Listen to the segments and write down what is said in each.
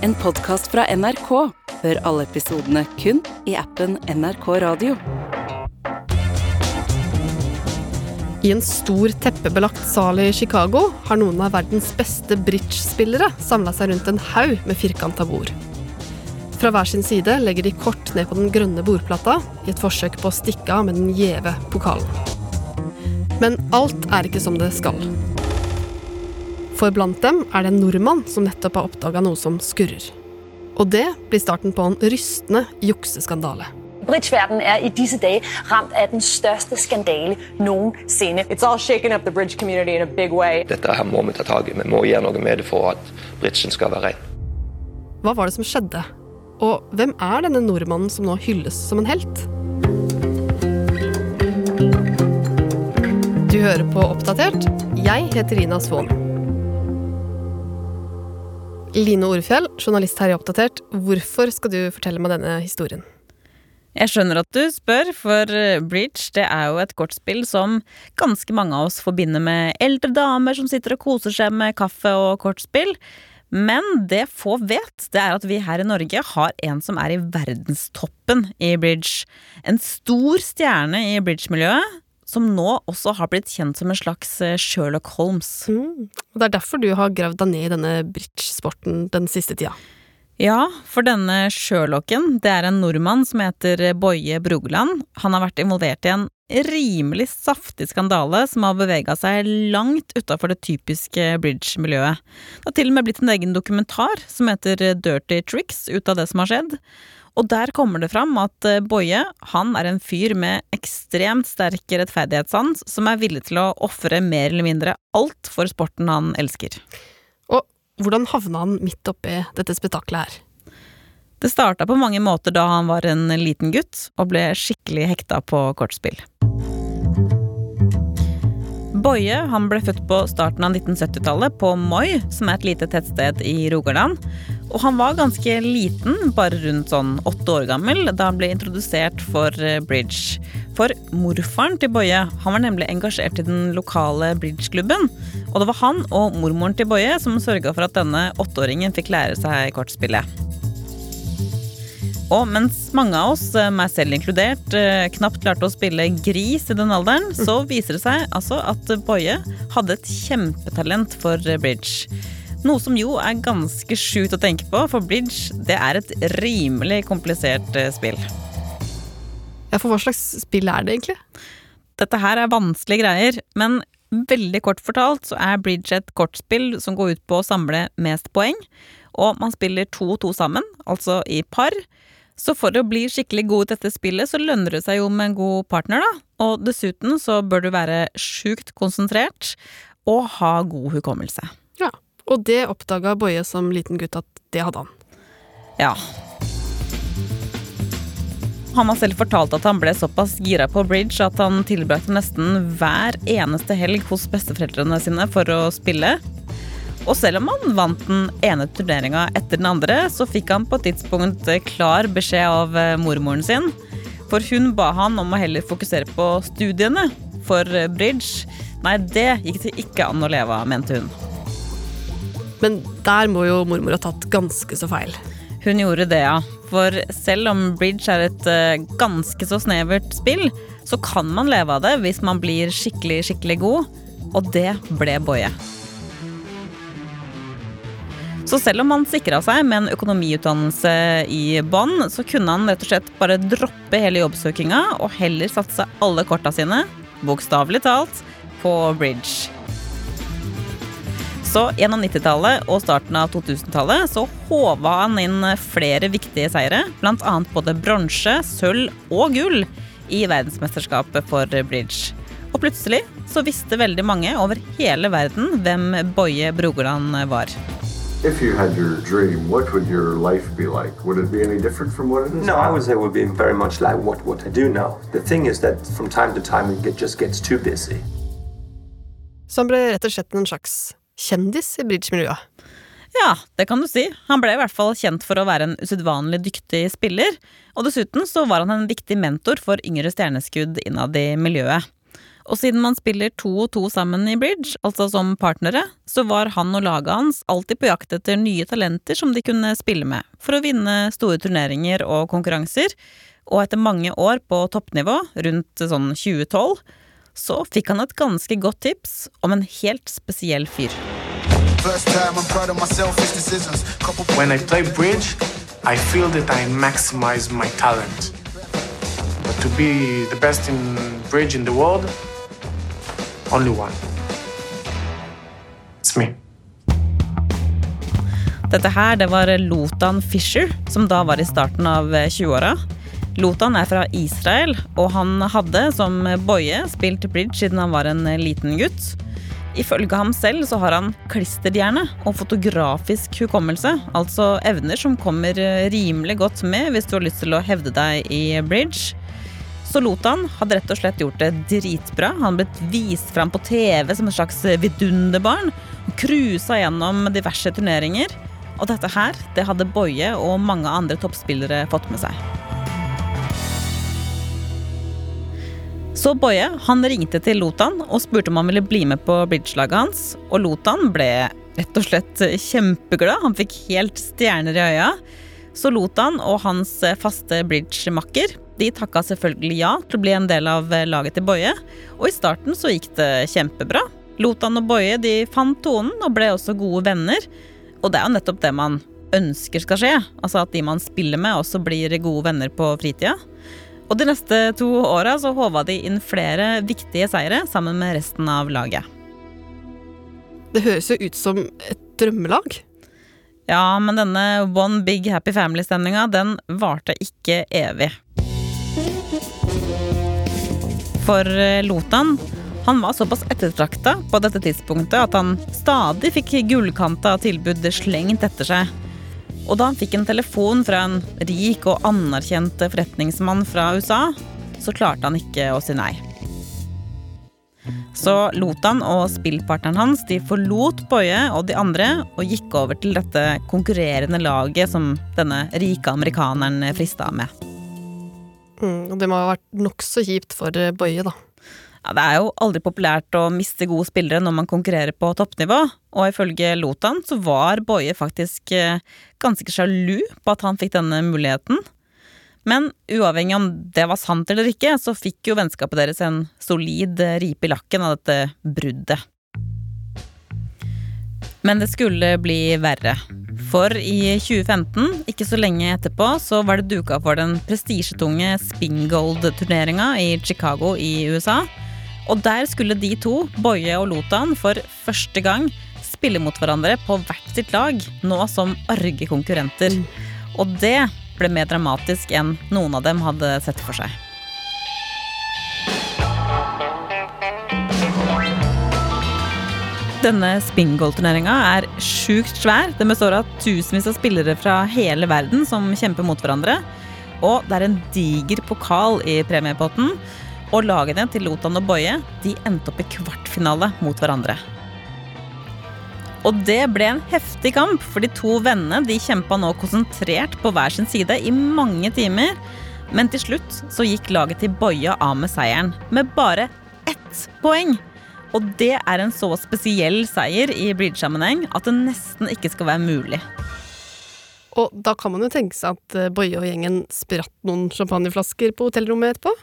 En podkast fra NRK. Hør alle episodene kun i appen NRK Radio. I en stor teppebelagt sal i Chicago har noen av verdens beste bridge-spillere samla seg rundt en haug med firkanta bord. Fra hver sin side legger de kort ned på den grønne bordplata i et forsøk på å stikke av med den gjeve pokalen. Men alt er ikke som det skal. For blant dem er det en nordmann som nettopp har oppdaga noe som skurrer. Og det blir starten på en rystende jukseskandale. Bridgeverden er i disse dager ramt av den største skandale noensinne. It's all shaken up the bridge community in a big way. Dette her må vi ta tak i. Vi må gjøre noe med det for at bridgen skal være ren. Hva var det som skjedde? Og hvem er denne nordmannen som nå hylles som en helt? Du hører på Oppdatert. Jeg heter Rina Svaan. Line Orefjell, journalist her i Oppdatert. Hvorfor skal du fortelle meg denne historien? Jeg skjønner at du spør, for eh, bridge det er jo et kortspill som ganske mange av oss forbinder med eldre damer som sitter og koser seg med kaffe og kortspill. Men det få vet, det er at vi her i Norge har en som er i verdenstoppen i bridge. En stor stjerne i bridge-miljøet, som nå også har blitt kjent som en slags eh, Sherlock Holmes. Mm. Og Det er derfor du har gravd deg ned i denne bridge-sporten den siste tida. Ja, for denne Sherlocken, det er en nordmann som heter Boje Brogeland. Han har vært involvert i en rimelig saftig skandale som har bevega seg langt utafor det typiske bridge-miljøet. Det har til og med blitt en egen dokumentar som heter Dirty Tricks ut av det som har skjedd. Og der kommer det fram at Boje han er en fyr med ekstremt sterk rettferdighetssans som er villig til å ofre mer eller mindre alt for sporten han elsker. Og hvordan havna han midt oppi dette spetakkelet her? Det starta på mange måter da han var en liten gutt og ble skikkelig hekta på kortspill. Boje han ble født på starten av 1970-tallet på Moi, som er et lite tettsted i Rogaland. Og han var ganske liten, bare rundt sånn åtte år gammel, da han ble introdusert for eh, bridge. For morfaren til Boje han var nemlig engasjert i den lokale bridgeklubben. Og det var han og mormoren til Boje som sørga for at denne åtteåringen fikk lære seg kortspillet. Og mens mange av oss, eh, meg selv inkludert, eh, knapt klarte å spille gris i den alderen, så viser det seg altså at Boje hadde et kjempetalent for bridge. Noe som jo er ganske sjukt å tenke på, for bridge det er et rimelig komplisert eh, spill. Ja, For hva slags spill er det egentlig? Dette her er vanskelige greier, men veldig kort fortalt så er bridge et kortspill som går ut på å samle mest poeng. Og man spiller to og to sammen, altså i par. Så for å bli skikkelig god i dette spillet, så lønner det seg jo med en god partner, da. Og dessuten så bør du være sjukt konsentrert og ha god hukommelse. Ja, Og det oppdaga Boje som liten gutt at det hadde han. Ja. Han har selv fortalt at han ble såpass gira på bridge at han tilbrakte nesten hver eneste helg hos besteforeldrene sine for å spille. Og selv om han vant den ene turneringa etter den andre, så fikk han på et tidspunkt klar beskjed av eh, mormoren sin. For hun ba han om å heller fokusere på studiene. For bridge, nei, det gikk det ikke an å leve av, mente hun. Men der må jo mormor ha tatt ganske så feil. Hun gjorde det, ja. For selv om bridge er et uh, ganske så snevert spill, så kan man leve av det hvis man blir skikkelig, skikkelig god. Og det ble Boje. Så selv om han sikra seg med en økonomiutdannelse i bånn, så kunne han rett og slett bare droppe hele jobbsøkinga og heller satse alle korta sine, bokstavelig talt, på bridge. Så gjennom 90-tallet og starten av 2000-tallet så håva han inn flere viktige seire, bl.a. både bronse, sølv og gull i verdensmesterskapet for bridge. Og plutselig så visste veldig mange over hele verden hvem Boje Brogoland var. If you had your dream, what would your life be like? Would it be any different from what it is No. I would say it would be very much like what, what I do now. The thing is that from time to time it just gets too busy. Så han ble rett og slett en slags kjendis i bridge-miljøet. Ja, det kan du si. Han ble i hvert fall kjent for å være en usedvanlig dyktig spiller, og dessuten så var han en viktig mentor for yngre stjerneskudd innad i miljøet. Og siden man spiller to og to sammen i bridge, altså som partnere, så var han og laget hans alltid på jakt etter nye talenter som de kunne spille med, for å vinne store turneringer og konkurranser. Og etter mange år på toppnivå, rundt sånn 2012, så fikk han et ganske godt tips om en helt spesiell fyr. When I play bridge, I feel that I maximize my talent. But to be the best in bridge in the world, only one. It's me. Dette her, det var Lotan Fisher, som da var i starten av 20-åra. Lotan er fra Israel, og han hadde, som Boje, spilt bridge siden han var en liten gutt. Ifølge ham selv så har han klisterhjerne og fotografisk hukommelse, altså evner som kommer rimelig godt med hvis du har lyst til å hevde deg i bridge. Så Lotan hadde rett og slett gjort det dritbra. Han ble vist fram på TV som et slags vidunderbarn. Cruisa gjennom diverse turneringer. Og dette her, det hadde Boje og mange andre toppspillere fått med seg. Så Boje han ringte til Lotan og spurte om han ville bli med på bridgelaget hans. Og Lotan ble rett og slett kjempeglad. Han fikk helt stjerner i øya. Så Lotan og hans faste bridgemakker de takka selvfølgelig ja til å bli en del av laget til Boje. Og i starten så gikk det kjempebra. Lotan og Boje de fant tonen og ble også gode venner. Og det er jo nettopp det man ønsker skal skje. Altså at de man spiller med, også blir gode venner på fritida. Og de neste to åra så håva de inn flere viktige seire sammen med resten av laget. Det høres jo ut som et drømmelag. Ja, men denne One Big Happy Family-stemninga, den varte ikke evig. For eh, Lotan han var såpass ettertrakta på dette tidspunktet at han stadig fikk gullkanta tilbud slengt etter seg. Og da han fikk en telefon fra en rik og anerkjent forretningsmann fra USA, så klarte han ikke å si nei. Så Lotan og spillpartneren hans de forlot Boje og de andre og gikk over til dette konkurrerende laget som denne rike amerikaneren frista med. Mm, det må ha vært nokså kjipt for Boje, da. Ja, det er jo aldri populært å miste gode spillere når man konkurrerer på toppnivå, og ifølge Lotan så var Boje faktisk eh, ganske sjalu på at han fikk denne muligheten. Men uavhengig om det var sant eller ikke, så fikk jo vennskapet deres en solid ripe i lakken av dette bruddet. Men det skulle bli verre. For i 2015, ikke så lenge etterpå, så var det duka for den prestisjetunge Spingold-turneringa i Chicago i USA. Og der skulle de to, Boje og Lotan, for første gang spille mot hverandre på hvert sitt lag, nå som arge konkurrenter. Og det ble mer dramatisk enn noen av dem hadde sett for seg. Denne spingold-turneringa er sjukt svær. Den består av tusenvis av spillere fra hele verden som kjemper mot hverandre. Og det er en diger pokal i premiepotten. Og lagene til Lotan og Boje de endte opp i kvartfinale mot hverandre. Og det ble en heftig kamp, for de to vennene de kjempa nå konsentrert på hver sin side i mange timer. Men til slutt så gikk laget til Boje av med seieren, med bare ett poeng. Og det er en så spesiell seier i bridge-sammenheng at det nesten ikke skal være mulig. Og da kan man jo tenke seg at eh, Boje og gjengen spratt noen champagneflasker på hotellrommet etterpå?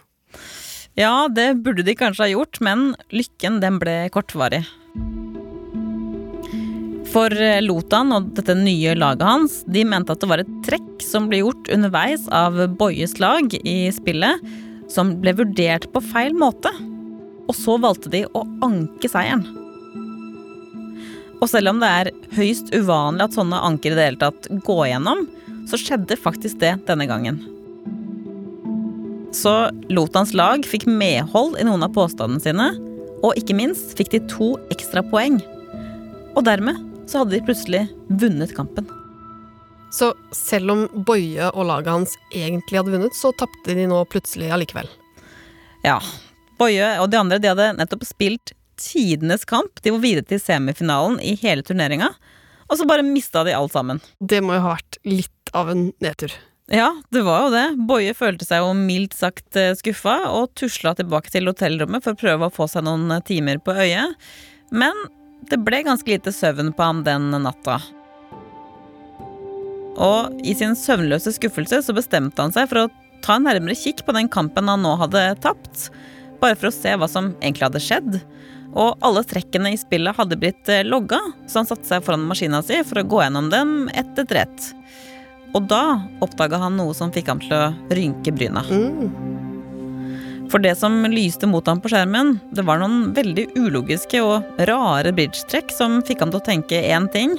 Ja, det burde de kanskje ha gjort, men lykken den ble kortvarig. For eh, Lotan og dette nye laget hans de mente at det var et trekk som ble gjort underveis av Boyes lag i spillet, som ble vurdert på feil måte. Og så valgte de å anke seieren. Og selv om det er høyst uvanlig at sånne anker i det hele tatt går gjennom, så skjedde faktisk det denne gangen. Så Lotans lag fikk medhold i noen av påstandene sine, og ikke minst fikk de to ekstra poeng. Og dermed så hadde de plutselig vunnet kampen. Så selv om Boje og laget hans egentlig hadde vunnet, så tapte de nå plutselig allikevel. Ja. Boje og de andre de hadde nettopp spilt tidenes kamp. De var videre til semifinalen i hele turneringa. Og så bare mista de alt sammen. Det må jo ha vært litt av en nedtur. Ja, det var jo det. Boje følte seg jo mildt sagt eh, skuffa, og tusla tilbake til hotellrommet for å prøve å få seg noen eh, timer på øyet. Men det ble ganske lite søvn på ham den natta. Og i sin søvnløse skuffelse så bestemte han seg for å ta en nærmere kikk på den kampen han nå hadde tapt, bare for å se hva som egentlig hadde skjedd. Og alle trekkene i spillet hadde blitt eh, logga, så han satte seg foran maskina si for å gå gjennom dem ett etter ett. Og da oppdaga han noe som fikk ham til å rynke bryna. For det som lyste mot ham på skjermen, det var noen veldig ulogiske og rare bridge-trekk som fikk ham til å tenke én ting,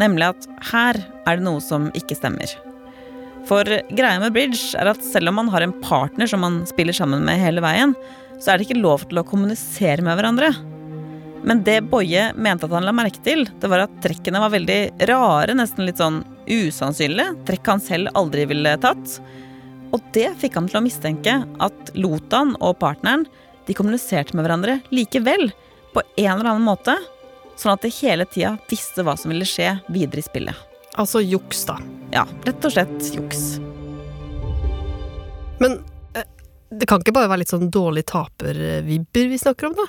nemlig at her er det noe som ikke stemmer. For greia med bridge er at selv om man har en partner som man spiller sammen med hele veien, så er det ikke lov til å kommunisere med hverandre. Men det Boje mente at han la merke til, det var at trekkene var veldig rare, nesten litt sånn usannsynlige. Trekk han selv aldri ville tatt. Og det fikk ham til å mistenke at Lotan og partneren de kommuniserte med hverandre likevel, på en eller annen måte, sånn at de hele tida visste hva som ville skje videre i spillet. Altså juks, da. Ja, rett og slett juks. Men eh, det kan ikke bare være litt sånn dårlig taper-vibber vi snakker om, da?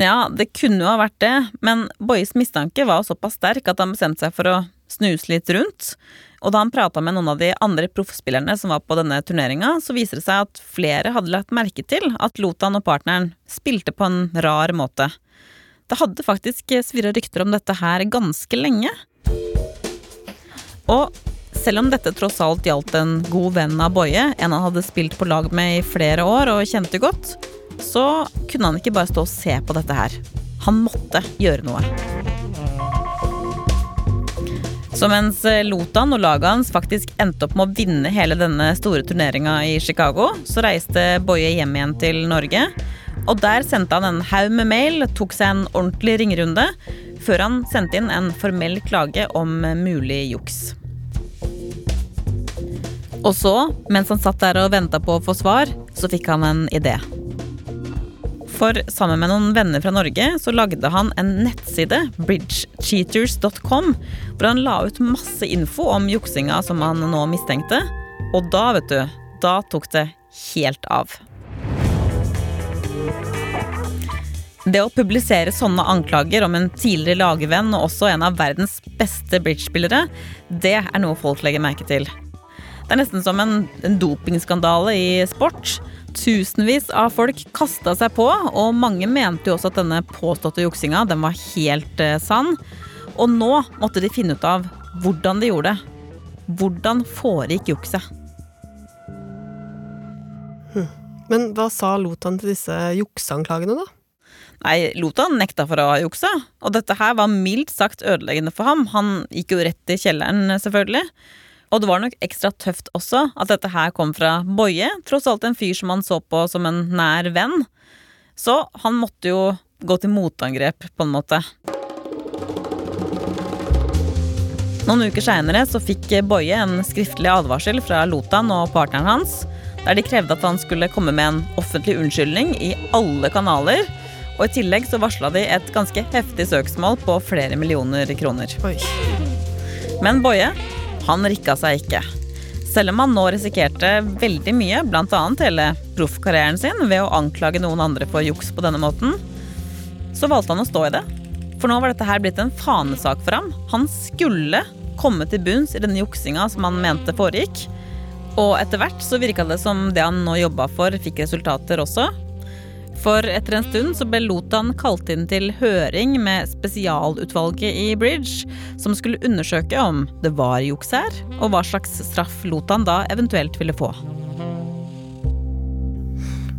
Ja, det kunne jo ha vært det, men Boyes mistanke var såpass sterk at han bestemte seg for å snuse litt rundt. Og da han prata med noen av de andre proffspillerne som var på denne turneringa, så viser det seg at flere hadde lagt merke til at Lotan og partneren spilte på en rar måte. Det hadde faktisk svirra rykter om dette her ganske lenge. Og selv om dette tross alt gjaldt en god venn av Boje, en han hadde spilt på lag med i flere år og kjente godt, så kunne han ikke bare stå og se på dette her. Han måtte gjøre noe. Så mens Lotan og laget hans faktisk endte opp med å vinne hele denne store turneringa i Chicago, så reiste Boje hjem igjen til Norge. Og der sendte han en haug med mail, tok seg en ordentlig ringerunde, før han sendte inn en formell klage om mulig juks. Og så, mens han satt der og venta på å få svar, så fikk han en idé. For sammen med noen venner fra Norge så lagde han en nettside, bridgecheaters.com, hvor han la ut masse info om juksinga som han nå mistenkte. Og da, vet du, da tok det helt av. Det å publisere sånne anklager om en tidligere lagvenn og også en av verdens beste bridgespillere, det er noe folk legger merke til. Det er nesten som en, en dopingskandale i sport. Tusenvis av folk kasta seg på, og mange mente jo også at denne påståtte juksinga den var helt eh, sann. Og nå måtte de finne ut av hvordan de gjorde det. Hvordan foregikk jukset? Men hva sa Lotan til disse jukseanklagene, da? Nei, Lotan nekta for å ha juksa, og dette her var mildt sagt ødeleggende for ham. Han gikk jo rett i kjelleren, selvfølgelig. Og det var nok ekstra tøft også at dette her kom fra Boje, tross alt en fyr som han så på som en nær venn. Så han måtte jo gå til motangrep, på en måte. Noen uker seinere så fikk Boje en skriftlig advarsel fra Lotan og partneren hans, der de krevde at han skulle komme med en offentlig unnskyldning i alle kanaler. Og i tillegg så varsla de et ganske heftig søksmål på flere millioner kroner. Oi. Men Boje han rikka seg ikke. Selv om han nå risikerte veldig mye, bl.a. hele proffkarrieren sin, ved å anklage noen andre for juks på denne måten, så valgte han å stå i det. For nå var dette her blitt en fanesak for ham. Han skulle komme til bunns i denne juksinga som han mente foregikk. Og etter hvert så virka det som det han nå jobba for, fikk resultater også. For etter en stund så ble Lotan kalt inn til høring med spesialutvalget i Bridge, som skulle undersøke om det var juks her, og hva slags straff Lotan da eventuelt ville få.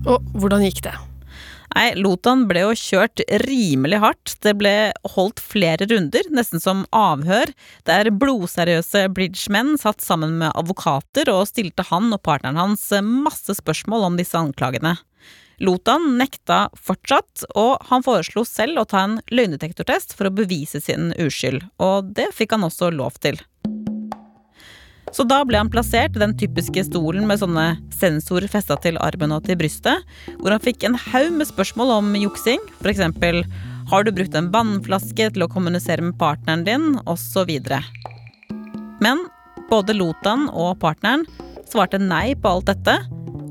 Og hvordan gikk det? Nei, Lotan ble jo kjørt rimelig hardt. Det ble holdt flere runder, nesten som avhør, der blodseriøse bridgemenn satt sammen med advokater og stilte han og partneren hans masse spørsmål om disse anklagene. Lotan nekta fortsatt, og han foreslo selv å ta en løgndetektortest for å bevise sin uskyld, og det fikk han også lov til. Så da ble han plassert i den typiske stolen med sånne sensorer festa til armen og til brystet, hvor han fikk en haug med spørsmål om juksing, f.eks.: Har du brukt en vannflaske til å kommunisere med partneren din? osv. Men Både Lotan og partneren svarte nei på alt dette,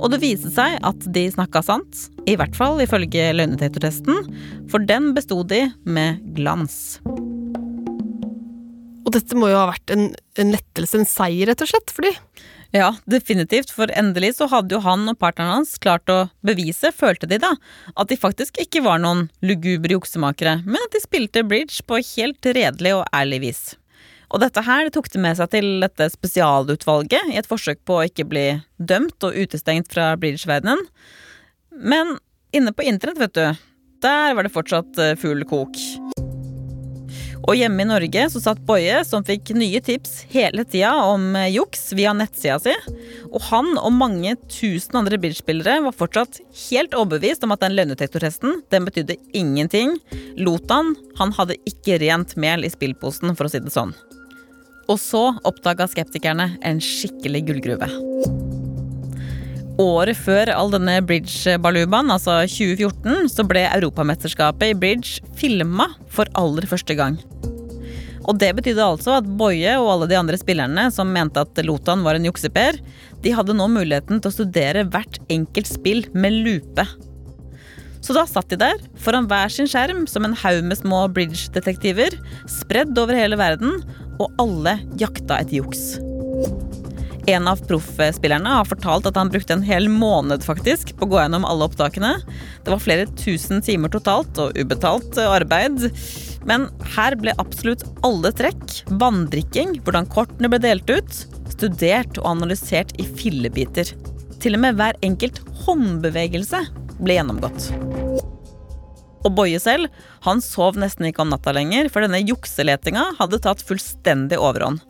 og det viste seg at de snakka sant. I hvert fall ifølge løgnedetektortesten, for den besto de med glans. Og dette må jo ha vært en, en lettelse, en seier, rett og slett, for de. Ja, definitivt, for endelig så hadde jo han og partneren hans klart å bevise, følte de da, at de faktisk ikke var noen lugubre juksemakere, men at de spilte bridge på helt redelig og ærlig vis. Og dette her tok de med seg til dette spesialutvalget i et forsøk på å ikke bli dømt og utestengt fra bridgeverdenen. Men inne på internett, vet du, der var det fortsatt eh, full kok. Og hjemme i Norge så satt Boje, som fikk nye tips hele tida om eh, juks via nettsida si. Og han og mange tusen andre bridgespillere var fortsatt helt overbevist om at den løgndetektortesten den betydde ingenting. Lotan han hadde ikke rent mel i spillposen, for å si det sånn. Og så oppdaga skeptikerne en skikkelig gullgruve. Året før all denne bridge-balubaen, altså 2014, så ble Europamesterskapet i bridge filma for aller første gang. Og det betydde altså at Boje og alle de andre spillerne som mente at Lotan var en jukseper, de hadde nå muligheten til å studere hvert enkelt spill med lupe. Så da satt de der, foran hver sin skjerm, som en haug med små bridge-detektiver, spredd over hele verden, og alle jakta etter juks. En av proffspillerne har fortalt at han brukte en hel måned faktisk på å gå gjennom alle opptakene. Det var flere tusen timer totalt og ubetalt arbeid. Men her ble absolutt alle trekk, vanndrikking, hvordan kortene ble delt ut, studert og analysert i fillebiter. Til og med hver enkelt håndbevegelse ble gjennomgått. Og Boje selv, han sov nesten ikke om natta lenger, for denne jukseletinga hadde tatt fullstendig overhånd.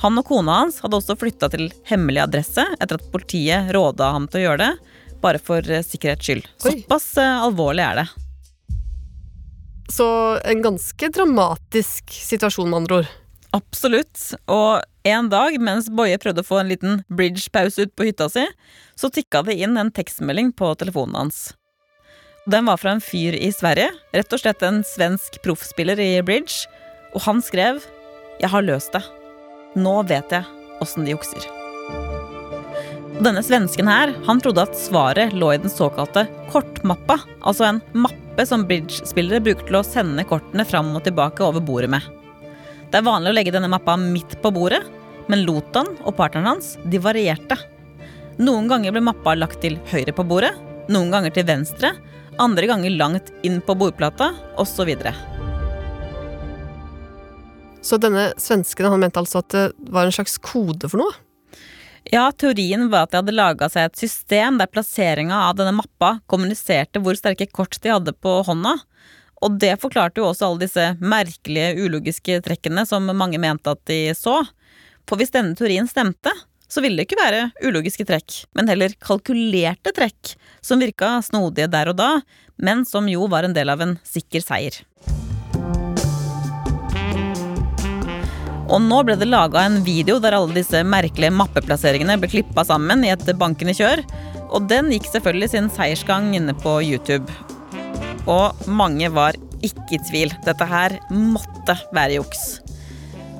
Han og kona hans hadde også flytta til hemmelig adresse etter at politiet råda ham til å gjøre det, bare for eh, sikkerhets skyld. Såpass eh, alvorlig er det. Så en ganske dramatisk situasjon, med andre ord. Absolutt. Og en dag mens Boje prøvde å få en liten bridge-pause ut på hytta si, så tikka det inn en tekstmelding på telefonen hans. Den var fra en fyr i Sverige, rett og slett en svensk proffspiller i bridge, og han skrev 'Jeg har løst det'. Nå vet jeg åssen de jukser. Denne svensken her, han trodde at svaret lå i den såkalte kortmappa, altså en mappe som bridge-spillere bruker til å sende kortene fram og tilbake over bordet med. Det er vanlig å legge denne mappa midt på bordet, men Lotan og partneren hans de varierte. Noen ganger ble mappa lagt til høyre på bordet, noen ganger til venstre, andre ganger langt inn på bordplata, osv. Så denne svensken han mente altså at det var en slags kode for noe? Ja, teorien var at de hadde laga seg et system der plasseringa av denne mappa kommuniserte hvor sterke kort de hadde på hånda. Og det forklarte jo også alle disse merkelige, ulogiske trekkene som mange mente at de så. For hvis denne teorien stemte, så ville det ikke være ulogiske trekk, men heller kalkulerte trekk som virka snodige der og da, men som jo var en del av en sikker seier. Og nå ble det laga en video der alle disse merkelige mappeplasseringene ble klippa sammen i et bankende kjør. Og den gikk selvfølgelig sin seiersgang inne på YouTube. Og mange var ikke i tvil. Dette her måtte være juks.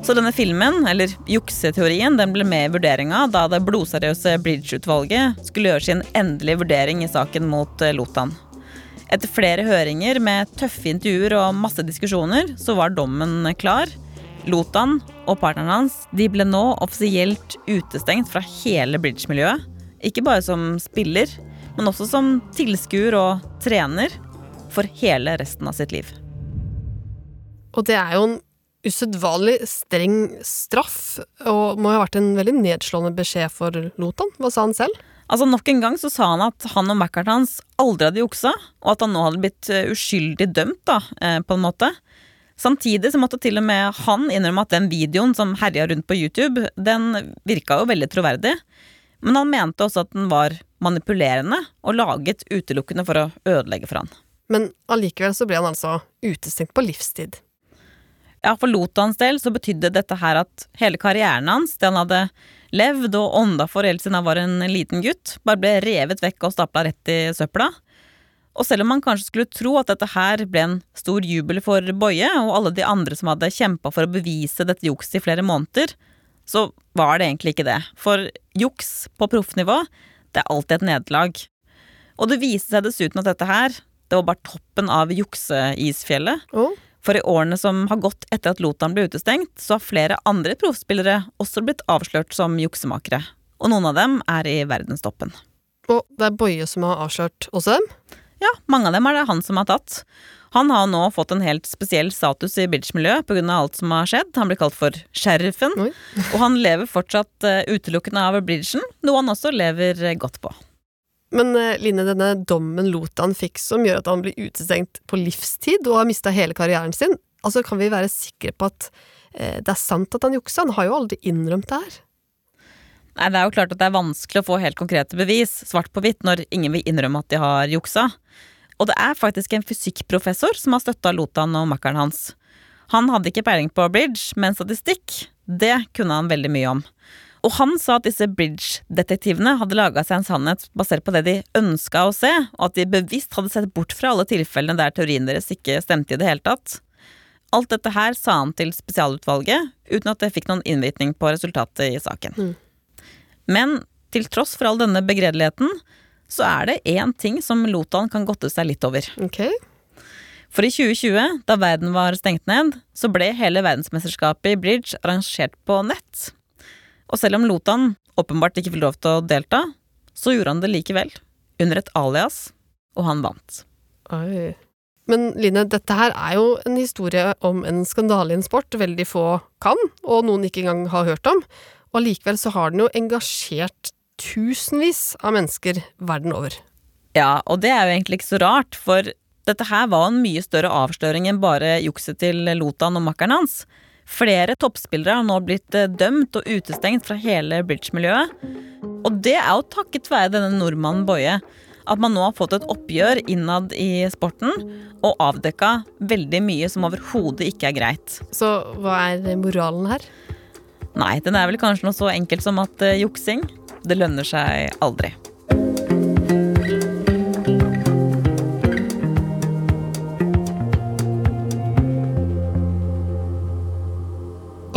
Så denne filmen, eller jukseteorien, den ble med i vurderinga da det blodseriøse Bridge-utvalget skulle gjøre sin endelige vurdering i saken mot eh, Lotan. Etter flere høringer med tøffe intervjuer og masse diskusjoner, så var dommen klar. Lotan og partneren hans de ble nå offisielt utestengt fra hele bridge-miljøet. Ikke bare som spiller, men også som tilskuer og trener for hele resten av sitt liv. Og det er jo en usedvanlig streng straff, og må ha vært en veldig nedslående beskjed for Lotan. Hva sa han selv? Altså Nok en gang så sa han at han og Mackert hans aldri hadde juksa, og at han nå hadde blitt eh, uskyldig dømt, da, eh, på en måte. Samtidig så måtte til og med han innrømme at den videoen som herja rundt på YouTube, den virka jo veldig troverdig. Men han mente også at den var manipulerende og laget utelukkende for å ødelegge for han. Men allikevel så ble han altså utestengt på livstid. Ja, for Lotans del så betydde dette her at hele karrieren hans, det han hadde levd og ånda for helt siden han var en liten gutt, bare ble revet vekk og stapla rett i søpla. Og selv om man kanskje skulle tro at dette her ble en stor jubel for Boje og alle de andre som hadde kjempa for å bevise dette jukset i flere måneder, så var det egentlig ikke det. For juks på proffnivå, det er alltid et nederlag. Og det viste seg dessuten at dette her, det var bare toppen av jukseisfjellet. Oh. For i årene som har gått etter at Lotan ble utestengt, så har flere andre proffspillere også blitt avslørt som juksemakere. Og noen av dem er i verdenstoppen. Og det er Boje som har avslørt også dem? Ja, mange av dem er det han som har tatt. Han har nå fått en helt spesiell status i bridge-miljøet pga. alt som har skjedd. Han blir kalt for sheriffen, og han lever fortsatt eh, utelukkende av bridgen, noe han også lever eh, godt på. Men eh, Line, denne dommen Lotan fikk som gjør at han blir utestengt på livstid og har mista hele karrieren sin, altså kan vi være sikre på at eh, det er sant at han juksa? Han har jo aldri innrømt det her. Nei, Det er jo klart at det er vanskelig å få helt konkrete bevis, svart på hvitt, når ingen vil innrømme at de har juksa. Og det er faktisk en fysikkprofessor som har støtta Lotan og makkeren hans. Han hadde ikke peiling på bridge, men statistikk, det kunne han veldig mye om. Og han sa at disse bridge-detektivene hadde laga seg en sannhet basert på det de ønska å se, og at de bevisst hadde sett bort fra alle tilfellene der teorien deres ikke stemte i det hele tatt. Alt dette her sa han til spesialutvalget, uten at det fikk noen innvirkning på resultatet i saken. Men til tross for all denne begredeligheten, så er det én ting som Lotan kan godte seg litt over. Okay. For i 2020, da verden var stengt ned, så ble hele verdensmesterskapet i bridge arrangert på nett. Og selv om Lotan åpenbart ikke fikk lov til å delta, så gjorde han det likevel. Under et alias, og han vant. Oi. Men Line, dette her er jo en historie om en skandale i en sport veldig få kan, og noen ikke engang har hørt om. Og likevel så har den jo engasjert tusenvis av mennesker verden over. Ja, og det er jo egentlig ikke så rart, for dette her var en mye større avsløring enn bare jukset til Lotan og makkeren hans. Flere toppspillere har nå blitt eh, dømt og utestengt fra hele bridge-miljøet. Og det er jo takket være denne nordmannen Boje at man nå har fått et oppgjør innad i sporten og avdekka veldig mye som overhodet ikke er greit. Så hva er moralen her? Nei, den er vel kanskje noe så enkelt som at uh, juksing, det lønner seg aldri.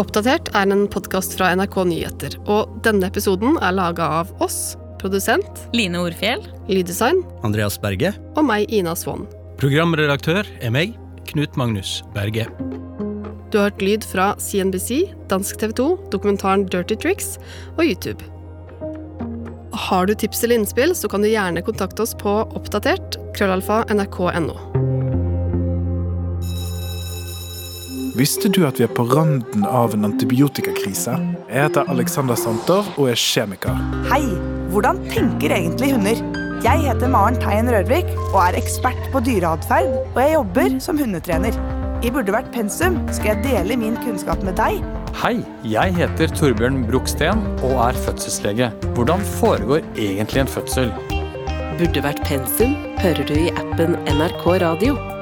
Oppdatert er en podkast fra NRK Nyheter, og denne episoden er laga av oss, produsent, Line Orfjell. lyddesign Andreas Berge. og meg, Ina Swann. Programredaktør er meg, Knut Magnus Berge. Du har hørt lyd fra CNBC, Dansk TV 2, dokumentaren Dirty Tricks og YouTube. Har du tips eller innspill, så kan du gjerne kontakte oss på oppdatert krøllalfa nrk.no. Visste du at vi er på randen av en antibiotikakrise? Jeg heter Alexander Santer og er kjemiker. Hei! Hvordan tenker egentlig hunder? Jeg heter Maren Teien Rørvik og er ekspert på dyreatferd, og jeg jobber som hundetrener. I Burde vært pensum skal jeg dele min kunnskap med deg. Hei, jeg heter Torbjørn Broksten og er fødselslege. Hvordan foregår egentlig en fødsel? Burde vært pensum hører du i appen NRK Radio.